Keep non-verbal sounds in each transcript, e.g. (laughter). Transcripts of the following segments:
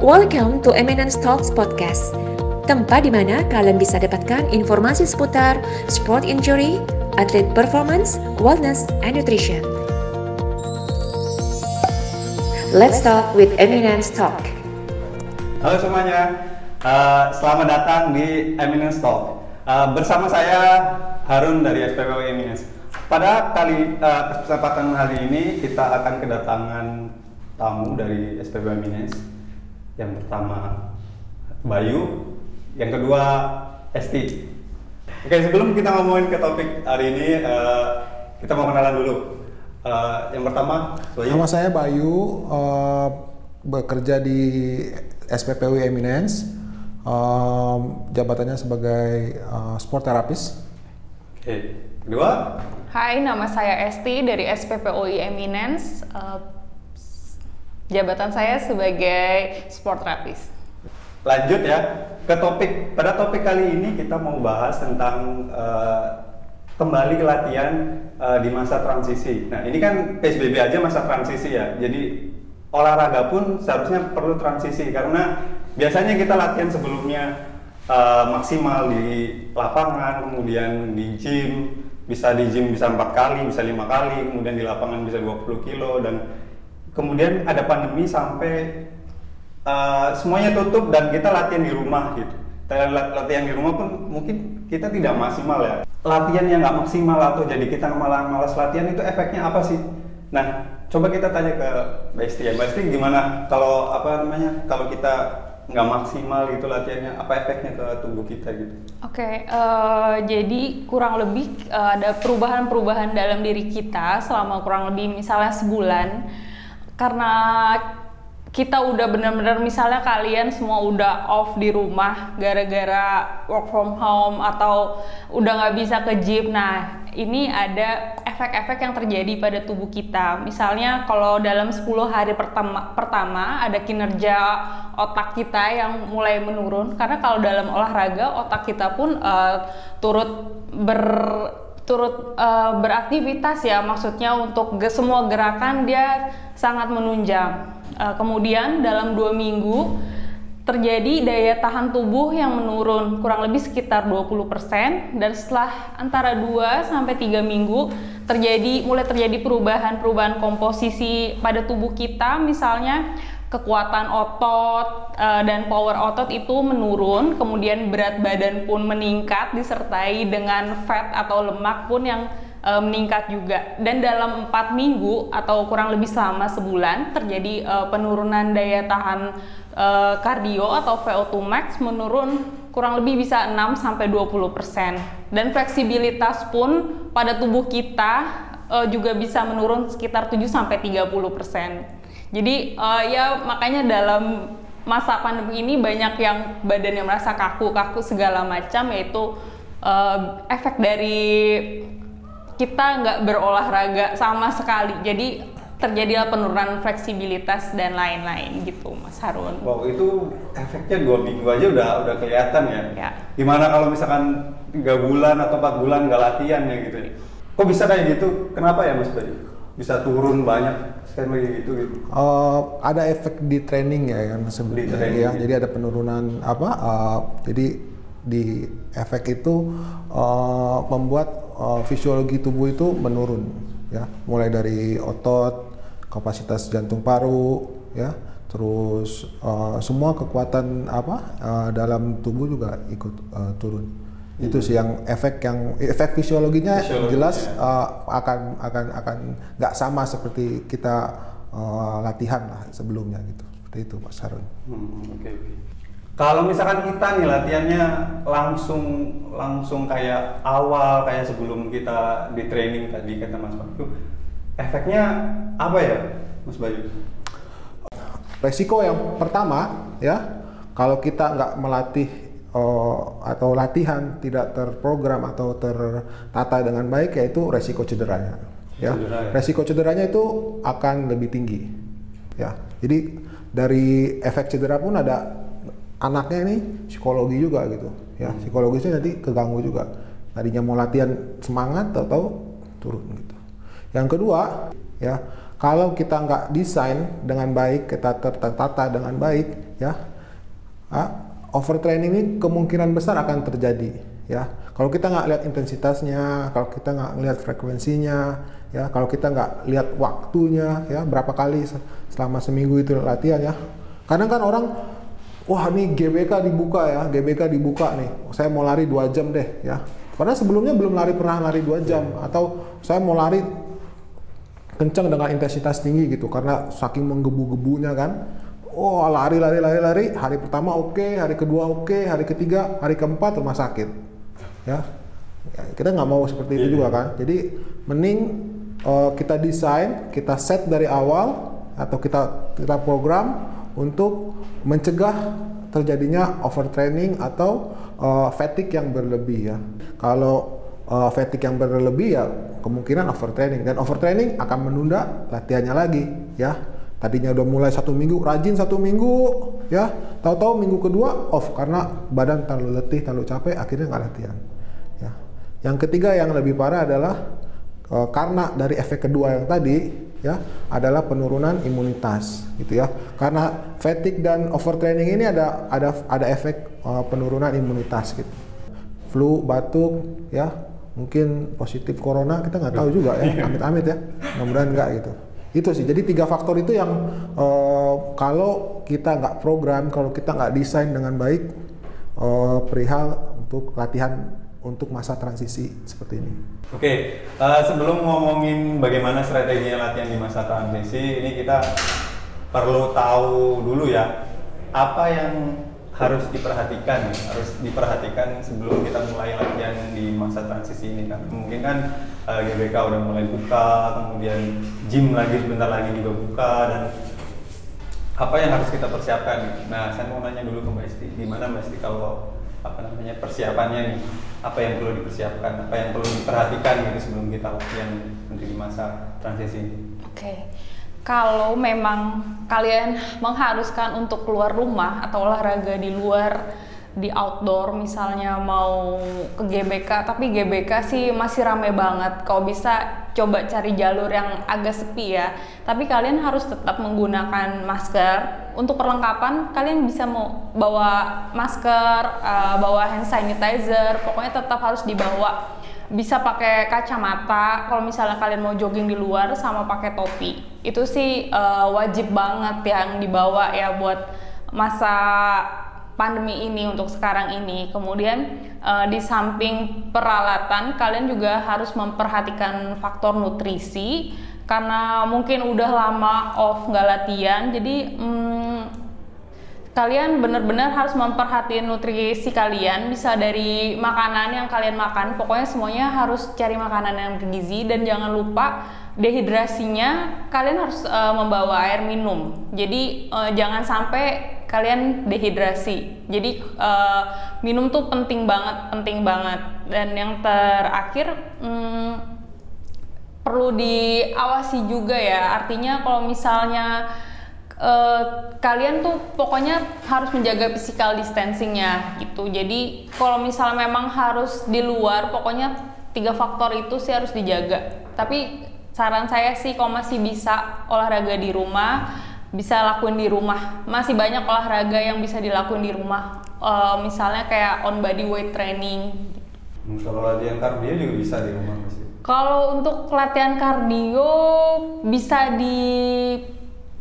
Welcome to Eminence Talks Podcast, tempat di mana kalian bisa dapatkan informasi seputar sport injury, atlet performance, wellness, and nutrition. Let's talk with Eminence Talk. Halo semuanya, uh, selamat datang di Eminence Talk. Uh, bersama saya Harun dari SPPW Eminence. Pada kali uh, kesempatan hari ini kita akan kedatangan tamu dari SPPW Eminence. Yang pertama Bayu, yang kedua Esti. Oke, sebelum kita ngomongin ke topik hari ini, uh, kita mau kenalan dulu. Uh, yang pertama, Bayu. Nama saya Bayu, uh, bekerja di SPPW Eminence, um, jabatannya sebagai uh, sport therapist. Oke, kedua, Hai, nama saya Esti dari SPPOI Eminence. Uh, jabatan saya sebagai sport therapist. lanjut ya ke topik. Pada topik kali ini kita mau bahas tentang uh, kembali ke latihan uh, di masa transisi. Nah, ini kan PSBB aja masa transisi ya. Jadi olahraga pun seharusnya perlu transisi karena biasanya kita latihan sebelumnya uh, maksimal di lapangan, kemudian di gym, bisa di gym bisa empat kali, bisa lima kali, kemudian di lapangan bisa 20 kilo dan kemudian ada pandemi sampai uh, semuanya tutup dan kita latihan di rumah gitu. Latihan di rumah pun mungkin kita tidak maksimal ya. Latihan yang nggak maksimal atau jadi kita malah malas latihan itu efeknya apa sih? Nah, coba kita tanya ke Mbak Esti ya. Mbak Esti gimana kalau apa namanya kalau kita nggak maksimal gitu latihannya, apa efeknya ke tubuh kita gitu? Oke, eh, jadi kurang lebih eh, ada perubahan-perubahan dalam diri kita selama kurang lebih misalnya sebulan karena kita udah benar-benar misalnya kalian semua udah off di rumah gara-gara work from home atau udah nggak bisa ke gym. Nah, ini ada efek-efek yang terjadi pada tubuh kita. Misalnya kalau dalam 10 hari pertama pertama ada kinerja otak kita yang mulai menurun karena kalau dalam olahraga otak kita pun eh, turut ber turut eh, beraktivitas ya maksudnya untuk ge- semua gerakan dia sangat menunjang. Eh, kemudian dalam dua minggu terjadi daya tahan tubuh yang menurun kurang lebih sekitar 20% dan setelah antara 2 sampai 3 minggu terjadi mulai terjadi perubahan-perubahan komposisi pada tubuh kita misalnya kekuatan otot eh, dan power otot itu menurun kemudian berat badan pun meningkat disertai dengan fat atau lemak pun yang eh, meningkat juga dan dalam empat minggu atau kurang lebih selama sebulan terjadi eh, penurunan daya tahan kardio atau VO2 max menurun kurang lebih bisa 6 sampai 20% dan fleksibilitas pun pada tubuh kita juga bisa menurun sekitar 7 sampai 30%. Jadi eh, ya makanya dalam masa pandemi ini banyak yang badannya merasa kaku-kaku segala macam yaitu eh, efek dari kita nggak berolahraga sama sekali. Jadi terjadilah penurunan fleksibilitas dan lain-lain gitu, Mas Harun. Wow itu efeknya dua minggu aja udah udah kelihatan ya. Ya. Gimana kalau misalkan tiga bulan atau empat bulan nggak latihan ya gitu? Kok bisa kayak gitu? Kenapa ya Mas Bayu? Bisa turun banyak gitu gitu. Uh, ada efek di training ya kan sebenarnya ya. Jadi ada penurunan apa? uh, jadi di efek itu uh, membuat uh, fisiologi tubuh itu menurun ya, mulai dari otot, kapasitas jantung paru ya, terus uh, semua kekuatan apa uh, dalam tubuh juga ikut uh, turun. Itu sih yang efek yang efek fisiologinya Fisiologinya. jelas uh, akan akan akan nggak sama seperti kita uh, latihan lah sebelumnya gitu seperti itu Mas Harun. Hmm. Kalau misalkan kita nih latihannya langsung langsung kayak awal kayak sebelum kita di training tadi kata Mas Bayu, efeknya apa ya Mas Bayu? Resiko yang pertama ya kalau kita nggak melatih uh, atau latihan tidak terprogram atau tertata dengan baik yaitu resiko cederanya. Ya, Cedera ya. resiko cederanya itu akan lebih tinggi. Ya, jadi dari efek cedera pun ada anaknya ini psikologi juga gitu. Ya, psikologisnya nanti keganggu juga. Tadinya mau latihan semangat atau turun gitu. Yang kedua, ya kalau kita nggak desain dengan baik, kita tertata dengan baik, ya, ah, overtraining ini kemungkinan besar akan terjadi, ya. Kalau kita nggak lihat intensitasnya, kalau kita nggak lihat frekuensinya, ya, kalau kita nggak lihat waktunya, ya, berapa kali selama seminggu itu latihan, ya. Kadang kan orang, wah nih GBK dibuka ya, GBK dibuka nih, saya mau lari dua jam deh, ya. Karena sebelumnya belum lari pernah lari dua jam, atau saya mau lari kencang dengan intensitas tinggi gitu karena saking menggebu-gebunya kan oh lari lari lari lari. Hari pertama oke okay, hari kedua oke okay, hari ketiga hari keempat rumah sakit. Ya, ya kita nggak mau seperti itu iya. juga kan. Jadi mending uh, kita desain kita set dari awal atau kita kita program untuk mencegah terjadinya overtraining atau uh, fatigue yang berlebih ya. Kalau uh, fatigue yang berlebih ya kemungkinan overtraining. Dan overtraining akan menunda latihannya lagi ya tadinya udah mulai satu minggu rajin satu minggu ya. Tahu-tahu minggu kedua off karena badan terlalu letih terlalu capek akhirnya nggak latihan ya. Yang ketiga yang lebih parah adalah uh, karena dari efek kedua yang tadi ya adalah penurunan imunitas gitu ya. Karena fatigue dan overtraining ini ada ada ada efek uh, penurunan imunitas gitu. Flu batuk ya. Mungkin positif corona kita nggak tahu juga ya. Iya. amit-amit ya. Mudah-mudahan nggak gitu itu sih jadi tiga faktor itu yang uh, kalau kita nggak program kalau kita nggak desain dengan baik uh, perihal untuk latihan untuk masa transisi seperti ini. Oke, okay. uh, sebelum ngomongin bagaimana strategi latihan di masa transisi, ini kita perlu tahu dulu ya apa yang harus diperhatikan harus diperhatikan sebelum kita mulai latihan di masa transisi ini kan. Mungkin kan uh, GBK udah mulai buka kemudian gym lagi sebentar lagi juga buka dan apa yang harus kita persiapkan? Nah saya mau nanya dulu ke Mbak Esti gimana Mbak Esti kalau apa namanya persiapannya nih? Apa yang perlu dipersiapkan? Apa yang perlu diperhatikan gitu sebelum kita latihan untuk di masa transisi oke. okay kalau memang kalian mengharuskan untuk keluar rumah atau olahraga di luar di outdoor misalnya mau ke GBK tapi GBK sih masih rame banget. Kalau bisa coba cari jalur yang agak sepi ya. Tapi kalian harus tetap menggunakan masker. Untuk perlengkapan kalian bisa mau bawa masker uh, bawa hand sanitizer pokoknya tetap harus dibawa bisa pakai kacamata. Kalau misalnya kalian mau jogging di luar sama pakai topi itu sih uh, wajib banget yang dibawa ya buat masa pandemi ini untuk sekarang ini. Kemudian uh, di samping peralatan kalian juga harus memperhatikan faktor nutrisi. Karena mungkin udah lama off nggak latihan jadi um, kalian benar-benar harus memperhatikan nutrisi kalian bisa dari makanan yang kalian makan. Pokoknya semuanya harus cari makanan yang bergizi dan jangan lupa dehidrasinya kalian harus uh, membawa air minum. Jadi uh, jangan sampai kalian dehidrasi. Jadi uh, minum tuh penting banget penting banget. Dan yang terakhir hmm, perlu diawasi juga ya. Artinya kalau misalnya uh, kalian tuh pokoknya harus menjaga physical distancingnya gitu. Jadi kalau misalnya memang harus di luar, pokoknya tiga faktor itu sih harus dijaga. Tapi saran saya sih kalau masih bisa olahraga di rumah, bisa lakuin di rumah. Masih banyak olahraga yang bisa dilakuin di rumah. Uh, misalnya kayak on body weight training. Kalau latihan kardio juga bisa di rumah Kalau untuk latihan kardio bisa di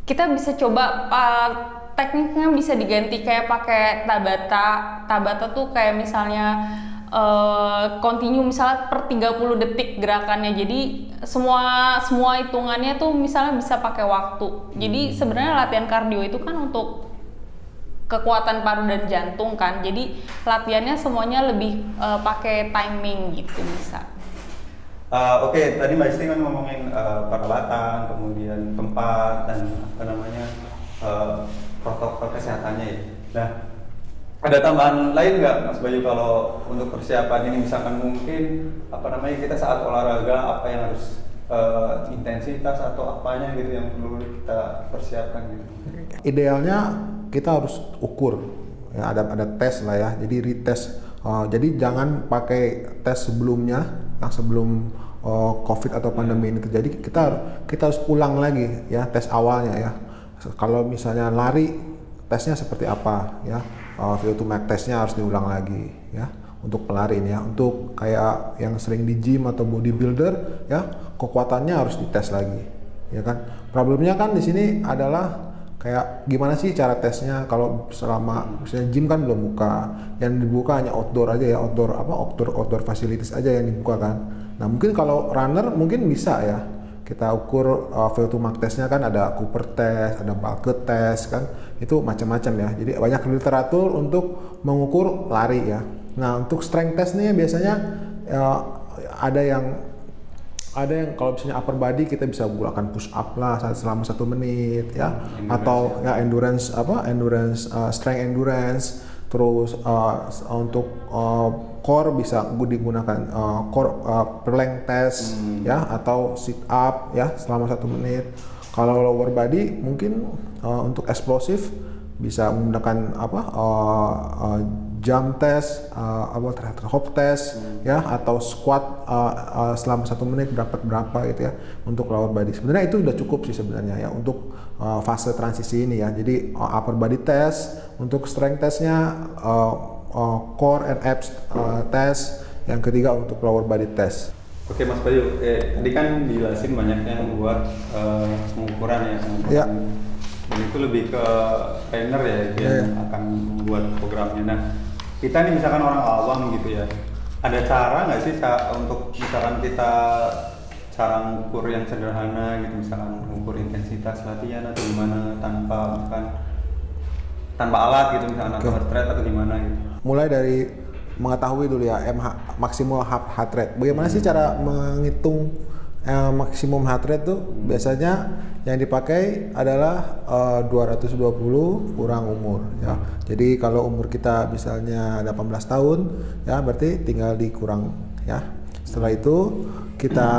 kita bisa coba uh, tekniknya bisa diganti. Kayak pakai tabata. Tabata tuh kayak misalnya uh, continue misalnya per 30 detik gerakannya. Jadi semua semua hitungannya tuh misalnya bisa pakai waktu. Jadi hmm. sebenarnya latihan kardio itu kan untuk kekuatan paru dan jantung kan. Jadi latihannya semuanya lebih uh, pakai timing gitu bisa Uh, Oke, okay, tadi Mbak Isti kan ngomongin uh, peralatan, kemudian tempat dan apa namanya uh, protokol kesehatannya ya. Nah, ada tambahan lain nggak Mas Bayu kalau untuk persiapan ini? Misalkan mungkin apa namanya kita saat olahraga apa yang harus uh, intensitas atau apanya gitu yang perlu kita persiapkan gitu? Idealnya kita harus ukur. Ya ada ada tes lah ya. Jadi retest. Uh, jadi jangan pakai tes sebelumnya yang sebelum uh, COVID atau pandemi ini terjadi, kita kita harus ulang lagi ya tes awalnya ya. Kalau misalnya lari, tesnya seperti apa ya? Uh, VO2 max tesnya harus diulang lagi ya untuk pelari ini ya. Untuk kayak yang sering di gym atau bodybuilder ya, kekuatannya harus dites lagi ya kan. Problemnya kan di sini adalah kayak gimana sih cara tesnya? Kalau selama misalnya gym kan belum buka yang dibuka hanya outdoor aja ya outdoor apa outdoor outdoor facilities aja yang dibuka kan. Nah mungkin kalau runner mungkin bisa ya. Kita ukur uh, VO2 max tesnya kan ada Cooper test ada Balke test kan. Itu macam-macam ya. Jadi banyak literatur untuk mengukur lari ya. Nah untuk strength test nih biasanya uh, ada yang ada yang kalau misalnya upper body kita bisa gunakan push up lah selama satu menit ya endurance, atau ya. ya endurance apa endurance uh, strength endurance terus uh, untuk uh, core bisa digunakan uh, core uh, plank test hmm. ya atau sit up ya selama satu menit kalau lower body mungkin uh, untuk eksplosif bisa menggunakan apa uh, uh, jump test, uh, apa terakhir hop test, hmm. ya atau squat uh, uh, selama satu menit berapa berapa gitu ya untuk lower body. Sebenarnya itu udah cukup sih sebenarnya ya untuk uh, fase transisi ini ya. Jadi uh, upper body test, untuk strength testnya uh, uh, core and abs uh, test, yang ketiga untuk lower body test. Oke Mas Bayu, eh, tadi kan dijelasin banyak yang buat uh, pengukuran ya, pengukuran ya dan itu lebih ke trainer ya yang yeah. akan membuat programnya. Nah, kita nih misalkan orang awam gitu ya. Ada cara nggak sih untuk misalkan kita cara mengukur yang sederhana gitu misalkan mengukur intensitas latihan atau gimana tanpa misalkan tanpa alat gitu misalkan atau heart rate atau gimana gitu? Mulai dari mengetahui dulu ya MH maksimal heart rate. Bagaimana hmm. sih cara menghitung eh, maksimum heart rate tuh hmm. biasanya yang dipakai adalah eh, 220 kurang umur ya. Jadi kalau umur kita misalnya 18 tahun ya berarti tinggal dikurang ya. Setelah itu kita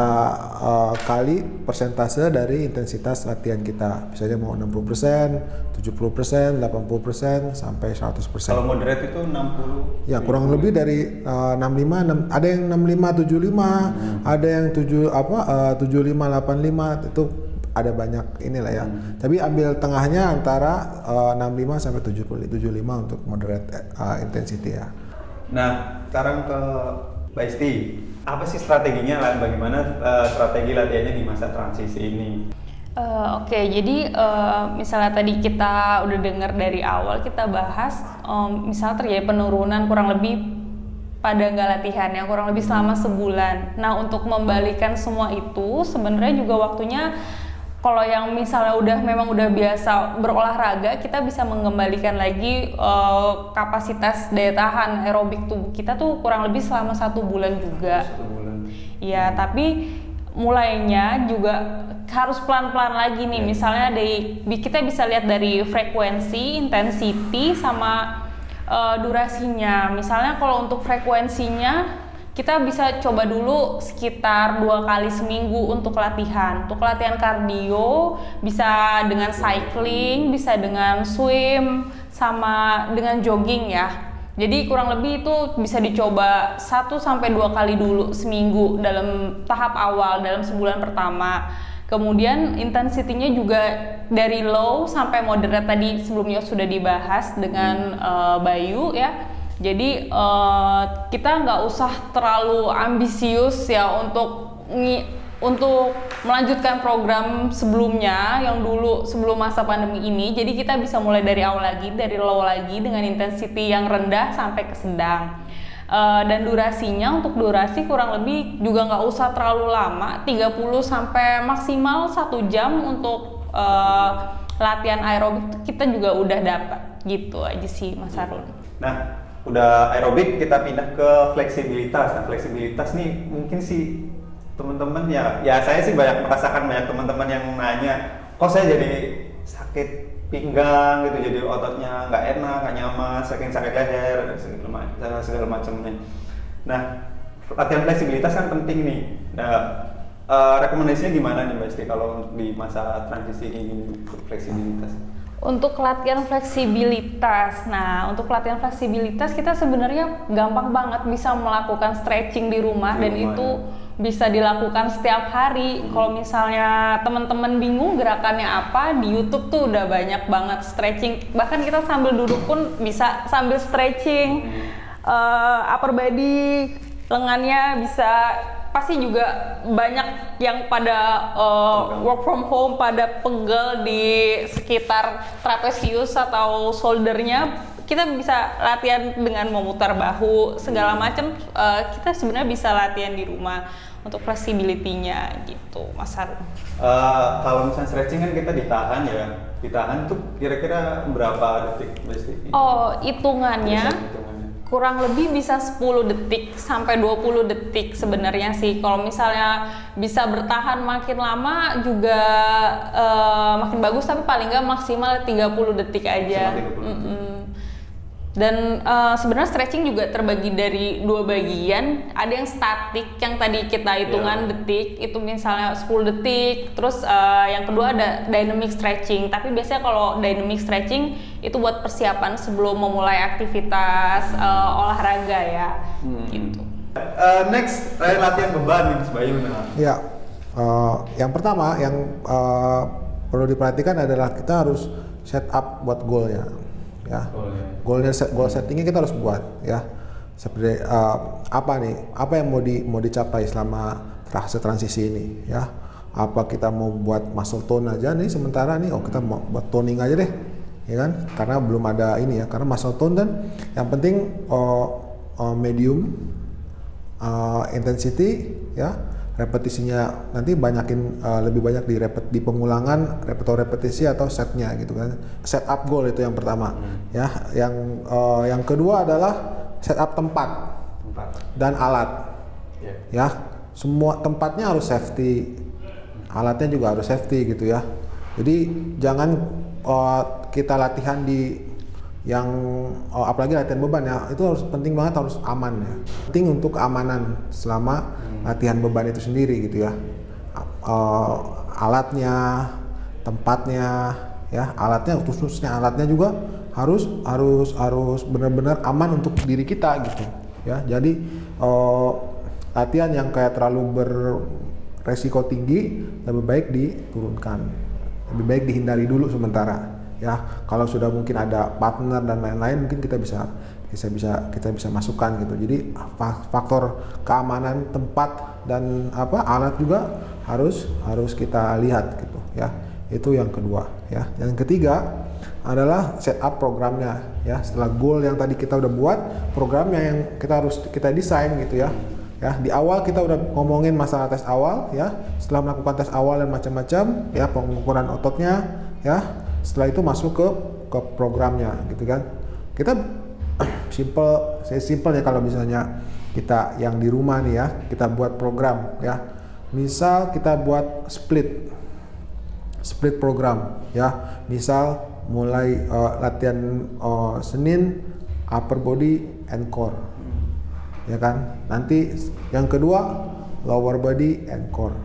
uh, kali persentase dari intensitas latihan kita. Misalnya mau 60%, 70%, 80% sampai 100%. Kalau moderate itu 60. Ya, kurang lebih dari uh, 65 6, ada yang 65 75, hmm. ada yang 7 apa uh, 75 85 itu ada banyak inilah ya. Hmm. Tapi ambil tengahnya antara uh, 65 sampai 70 75 untuk moderate uh, intensity ya. Nah, sekarang ke Mbak Isti apa sih strateginya lah bagaimana uh, strategi latihannya di masa transisi ini Uh, Oke, okay, jadi uh, misalnya tadi kita udah dengar dari awal kita bahas, um, misalnya terjadi penurunan kurang lebih pada nggak latihan yang kurang lebih selama sebulan. Nah untuk membalikan semua itu sebenarnya juga waktunya kalau yang misalnya udah memang udah biasa berolahraga kita bisa mengembalikan lagi uh, kapasitas daya tahan aerobik tubuh kita tuh kurang lebih selama satu bulan juga Iya, tapi mulainya juga harus pelan-pelan lagi nih. Iya. Misalnya dari kita bisa lihat dari frekuensi, intensity sama uh, durasinya. Misalnya kalau untuk frekuensinya kita bisa coba dulu sekitar dua kali seminggu untuk latihan. Untuk latihan kardio bisa dengan cycling, bisa dengan swim, sama dengan jogging ya. Jadi kurang lebih itu bisa dicoba satu sampai dua kali dulu seminggu dalam tahap awal dalam sebulan pertama. Kemudian intensitinya juga dari low sampai moderate tadi sebelumnya sudah dibahas dengan uh, Bayu ya jadi uh, kita nggak usah terlalu ambisius ya untuk untuk melanjutkan program sebelumnya yang dulu sebelum masa pandemi ini. Jadi kita bisa mulai dari awal lagi, dari low lagi dengan intensity yang rendah sampai ke sedang. Uh, dan durasinya untuk durasi kurang lebih juga nggak usah terlalu lama 30 sampai maksimal satu jam untuk uh, latihan aerobik kita juga udah dapat gitu aja sih Mas Arun. Nah udah aerobik kita pindah ke fleksibilitas. Nah fleksibilitas nih mungkin sih teman-teman ya ya saya sih banyak merasakan banyak teman-teman yang nanya kok saya jadi sakit pinggang gitu jadi ototnya nggak enak nggak nyaman saking sakit leher segala, segala macamnya nah latihan fleksibilitas kan penting nih. Nah uh, rekomendasinya gimana nih mbak Isti kalau di masa transisi ini fleksibilitas untuk latihan fleksibilitas, nah untuk latihan fleksibilitas kita sebenarnya gampang banget bisa melakukan stretching di rumah di dan rumah, itu ya. bisa dilakukan setiap hari. Kalau misalnya teman-teman bingung gerakannya apa, di YouTube tuh udah banyak banget stretching. Bahkan kita sambil duduk pun bisa sambil stretching. Uh, upper body, lengannya bisa pasti juga banyak yang pada uh, work from home. pada pegel di sekitar trapezius atau shouldernya kita bisa latihan dengan memutar bahu segala macam. Uh, kita sebenarnya bisa latihan di rumah untuk flexibility-nya gitu, Mas Harun. Uh, kalau misalnya stretching kan kita ditahan ya, ditahan tuh kira-kira berapa detik? Oh, hitungannya kurang lebih bisa 10 detik sampai 20 detik sebenarnya sih. Kalau misalnya bisa bertahan makin lama juga uh, makin bagus tapi paling nggak maksimal 30 detik aja. 30 detik. Mm -mm. Dan uh, sebenarnya stretching juga terbagi dari dua bagian. Ada yang statik yang tadi kita hitungan yeah. detik, itu misalnya 10 detik. Terus uh, yang kedua ada dynamic stretching. Tapi biasanya kalau dynamic stretching itu buat persiapan sebelum memulai aktivitas uh, olahraga ya. Hmm. Gitu. Uh, next, latihan beban nih, Bayu. Ya. Uh, yang pertama yang uh, perlu diperhatikan adalah kita harus set up buat goalnya ya. Goalnya goal settingnya kita harus buat ya. Seperti uh, apa nih? Apa yang mau di mau dicapai selama fase transisi ini ya? Apa kita mau buat muscle tone aja nih sementara nih? Oh kita mau buat toning aja deh, ya kan? Karena belum ada ini ya. Karena muscle tone dan yang penting uh, uh, medium uh, intensity ya repetisinya nanti banyakin uh, lebih banyak di repet di pengulangan repetisi repetisi atau setnya gitu kan set up goal itu yang pertama hmm. ya yang uh, yang kedua adalah set up tempat, tempat. dan alat yeah. ya semua tempatnya harus safety alatnya juga harus safety gitu ya jadi jangan uh, kita latihan di yang oh, apalagi latihan beban ya itu harus penting banget harus aman ya. Penting untuk keamanan selama hmm. latihan beban itu sendiri gitu ya. Uh, alatnya tempatnya ya alatnya khususnya alatnya juga harus harus harus benar-benar aman untuk diri kita gitu ya. Jadi uh, latihan yang kayak terlalu beresiko tinggi lebih baik diturunkan. Lebih baik dihindari dulu sementara ya kalau sudah mungkin ada partner dan lain-lain mungkin kita bisa bisa bisa kita bisa masukkan gitu. Jadi faktor keamanan tempat dan apa alat juga harus harus kita lihat gitu ya. Itu yang kedua ya. Yang ketiga adalah setup programnya ya. Setelah goal yang tadi kita udah buat programnya yang kita harus kita desain gitu ya. Ya di awal kita udah ngomongin masalah tes awal ya. Setelah melakukan tes awal dan macam-macam ya pengukuran ototnya ya setelah itu masuk ke ke programnya gitu kan. Kita (clears throat) simple saya simple ya kalau misalnya kita yang di rumah nih ya kita buat program ya. Misal kita buat split split program ya. Misal mulai uh, latihan uh, Senin upper body and core ya kan. Nanti yang kedua lower body and core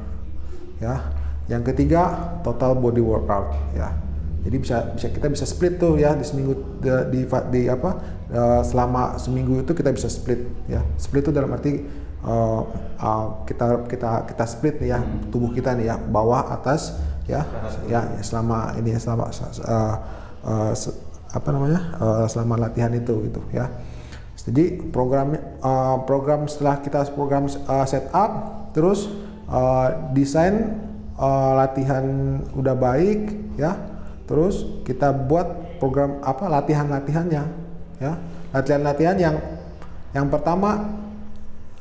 ya. Yang ketiga total body workout ya jadi bisa bisa kita bisa split tuh ya di seminggu di di, di apa uh, selama seminggu itu kita bisa split ya. Split itu dalam arti uh, uh, kita kita kita split nih ya hmm. tubuh kita nih ya bawah atas ya ya, ya selama ini ya selama uh, uh, apa namanya uh, selama latihan itu gitu ya. Jadi program uh, program setelah kita program uh, setup terus uh, desain uh, latihan udah baik ya Terus kita buat program apa latihan-latihannya ya. Latihan-latihan yang yang pertama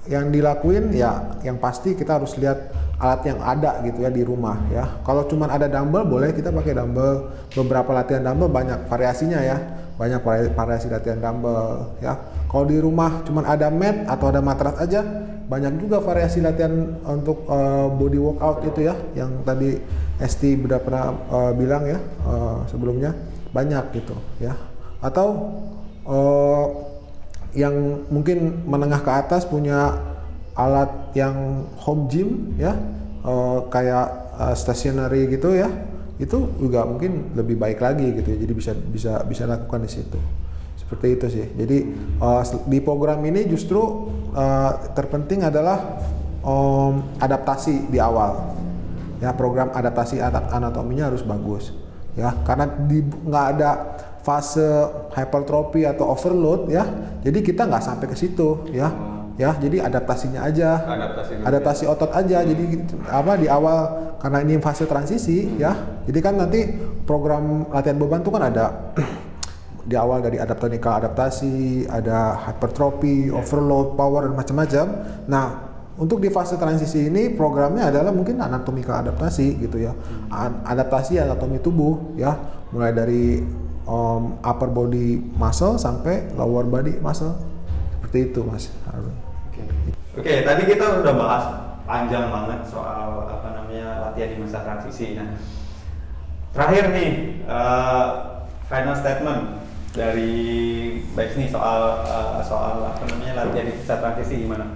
yang dilakuin ya yang pasti kita harus lihat alat yang ada gitu ya di rumah ya. Kalau cuma ada dumbbell boleh kita pakai dumbbell. Beberapa latihan dumbbell banyak variasinya ya. Banyak variasi latihan dumbbell ya. Kalau di rumah cuma ada mat atau ada matras aja banyak juga variasi latihan untuk uh, body workout itu ya yang tadi ST sudah pernah uh, bilang ya uh, sebelumnya. Banyak gitu ya. Atau uh, yang mungkin menengah ke atas punya alat yang home gym ya uh, kayak uh, stationary gitu ya itu juga mungkin lebih baik lagi gitu ya. Jadi bisa bisa bisa lakukan di situ. Seperti itu sih. Jadi uh, di program ini justru uh, terpenting adalah um, adaptasi di awal. Ya, program adaptasi anatominya harus bagus. Ya, karena di nggak ada fase hypertrophy atau overload ya. Jadi kita nggak sampai ke situ ya. Ya, jadi adaptasinya aja. Adaptasi adaptasi otot aja. Jadi apa di awal karena ini fase transisi ya. Jadi kan nanti program latihan beban tuh kan ada di awal dari adaptonikal adaptasi, ada hypertrophy, overload, power dan macam-macam. Nah, untuk di fase transisi ini programnya adalah mungkin anatomikal adaptasi gitu ya. A- Adaptasi anatomi tubuh ya, mulai dari um, upper body muscle sampai lower body muscle. Seperti itu, Mas Harun. Oke. Oke, tadi kita udah bahas panjang banget soal apa namanya latihan di masa transisi. Nah, terakhir nih eh, final statement dari Baik nih soal eh, soal apa namanya latihan di transisi gimana?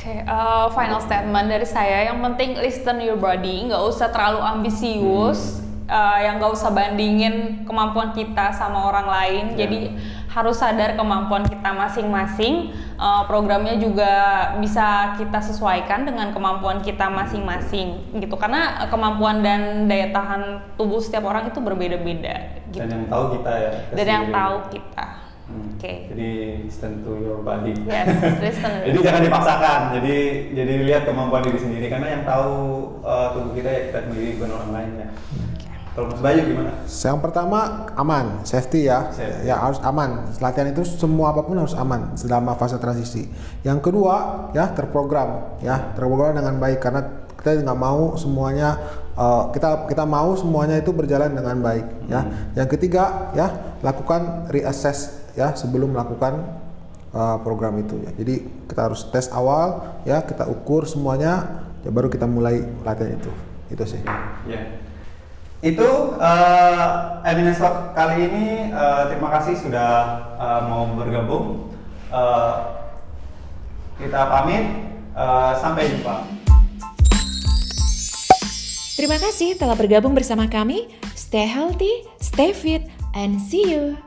Oke, uh, final statement dari saya. Yang penting listen your body, nggak usah terlalu ambisius, uh, yang nggak usah bandingin kemampuan kita sama orang lain. Ya. Jadi harus sadar kemampuan kita masing-masing. Uh, programnya juga bisa kita sesuaikan dengan kemampuan kita masing-masing, gitu. Karena uh, kemampuan dan daya tahan tubuh setiap orang itu berbeda-beda. Gitu. Dan yang tahu kita ya. kita Dan yang tahu kita. Hmm. Oke. Jadi listen to your body. Yes, listen. (laughs) jadi jangan dipaksakan. Jadi jadi lihat kemampuan diri sendiri karena yang tahu eh, tubuh kita ya kita sendiri bukan orang lain ya. Kalau Mas Bayu gimana? Yang pertama aman, safety ya. Safety. Ya harus aman. Latihan itu semua apa pun harus aman selama fase transisi. Yang kedua ya terprogram ya terprogram dengan baik karena kita nggak mau semuanya uh, kita kita mau semuanya itu berjalan dengan baik ya. Yang ketiga ya lakukan reassess ya sebelum melakukan uh, program itu ya. Jadi kita harus tes awal ya kita ukur semuanya ya baru kita mulai latihan itu. Itu sih. Ya. Itu uh, Eminence Talk kali ini uh, terima kasih sudah uh, mau bergabung. Uh, kita pamit. Uh, sampai jumpa. Terima kasih telah bergabung bersama kami. Stay healthy, stay fit, and see you.